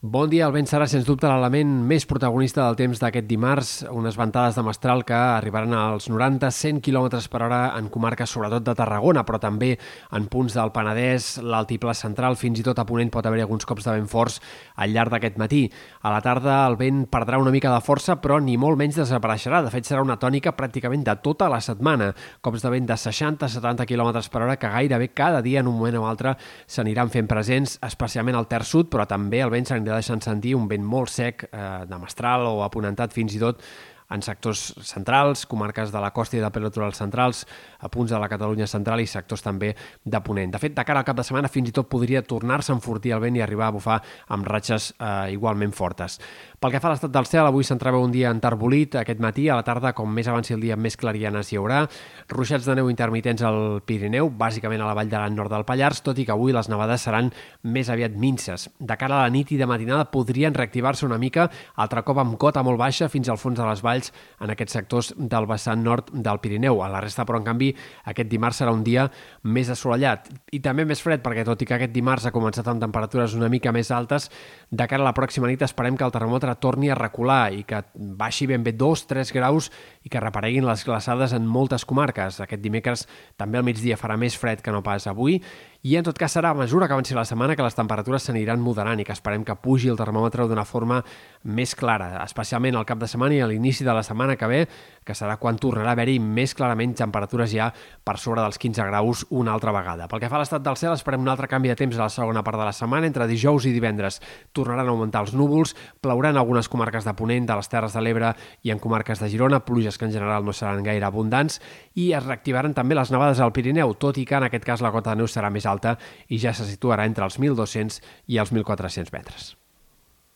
Bon dia, el vent serà sens dubte l'element més protagonista del temps d'aquest dimarts, unes ventades de mestral que arribaran als 90-100 km per hora en comarques sobretot de Tarragona, però també en punts del Penedès, l'altiplà central, fins i tot a Ponent pot haver alguns cops de vent forts al llarg d'aquest matí. A la tarda el vent perdrà una mica de força, però ni molt menys desapareixerà. De fet, serà una tònica pràcticament de tota la setmana. Cops de vent de 60-70 km per hora que gairebé cada dia en un moment o altre s'aniran fent presents, especialment al Ter Sud, però també el vent s'anirà anirà deixant sentir un vent molt sec eh, de mestral o aponentat fins i tot en sectors centrals, comarques de la costa i de pelotoral centrals, a punts de la Catalunya central i sectors també de Ponent. De fet, de cara al cap de setmana fins i tot podria tornar-se a enfortir el vent i arribar a bufar amb ratxes eh, igualment fortes. Pel que fa a l'estat del cel, avui s'entrava un dia enterbolit aquest matí, a la tarda, com més avanci el dia, més clarianes hi haurà, ruixats de neu intermitents al Pirineu, bàsicament a la vall de l'An nord del Pallars, tot i que avui les nevades seran més aviat minces. De cara a la nit i de matinada podrien reactivar-se una mica, altre cop amb cota molt baixa fins al fons de les valls valls en aquests sectors del vessant nord del Pirineu. A la resta, però, en canvi, aquest dimarts serà un dia més assolellat i també més fred, perquè tot i que aquest dimarts ha començat amb temperatures una mica més altes, de cara a la pròxima nit esperem que el termòmetre torni a recular i que baixi ben bé 2-3 graus i que repareguin les glaçades en moltes comarques. Aquest dimecres també al migdia farà més fred que no pas avui i en tot cas serà a mesura que avanci la setmana que les temperatures s'aniran moderant i que esperem que pugi el termòmetre d'una forma més clara, especialment al cap de setmana i a l'inici de la setmana que ve, que serà quan tornarà a haver-hi més clarament temperatures ja per sobre dels 15 graus una altra vegada. Pel que fa a l'estat del cel, esperem un altre canvi de temps a la segona part de la setmana. Entre dijous i divendres tornaran a augmentar els núvols, plauran algunes comarques de Ponent, de les Terres de l'Ebre i en comarques de Girona, pluges que en general no seran gaire abundants, i es reactivaran també les nevades al Pirineu, tot i que en aquest cas la cota de neu serà alta i ja se situarà entre els 1.200 i els 1.400 metres.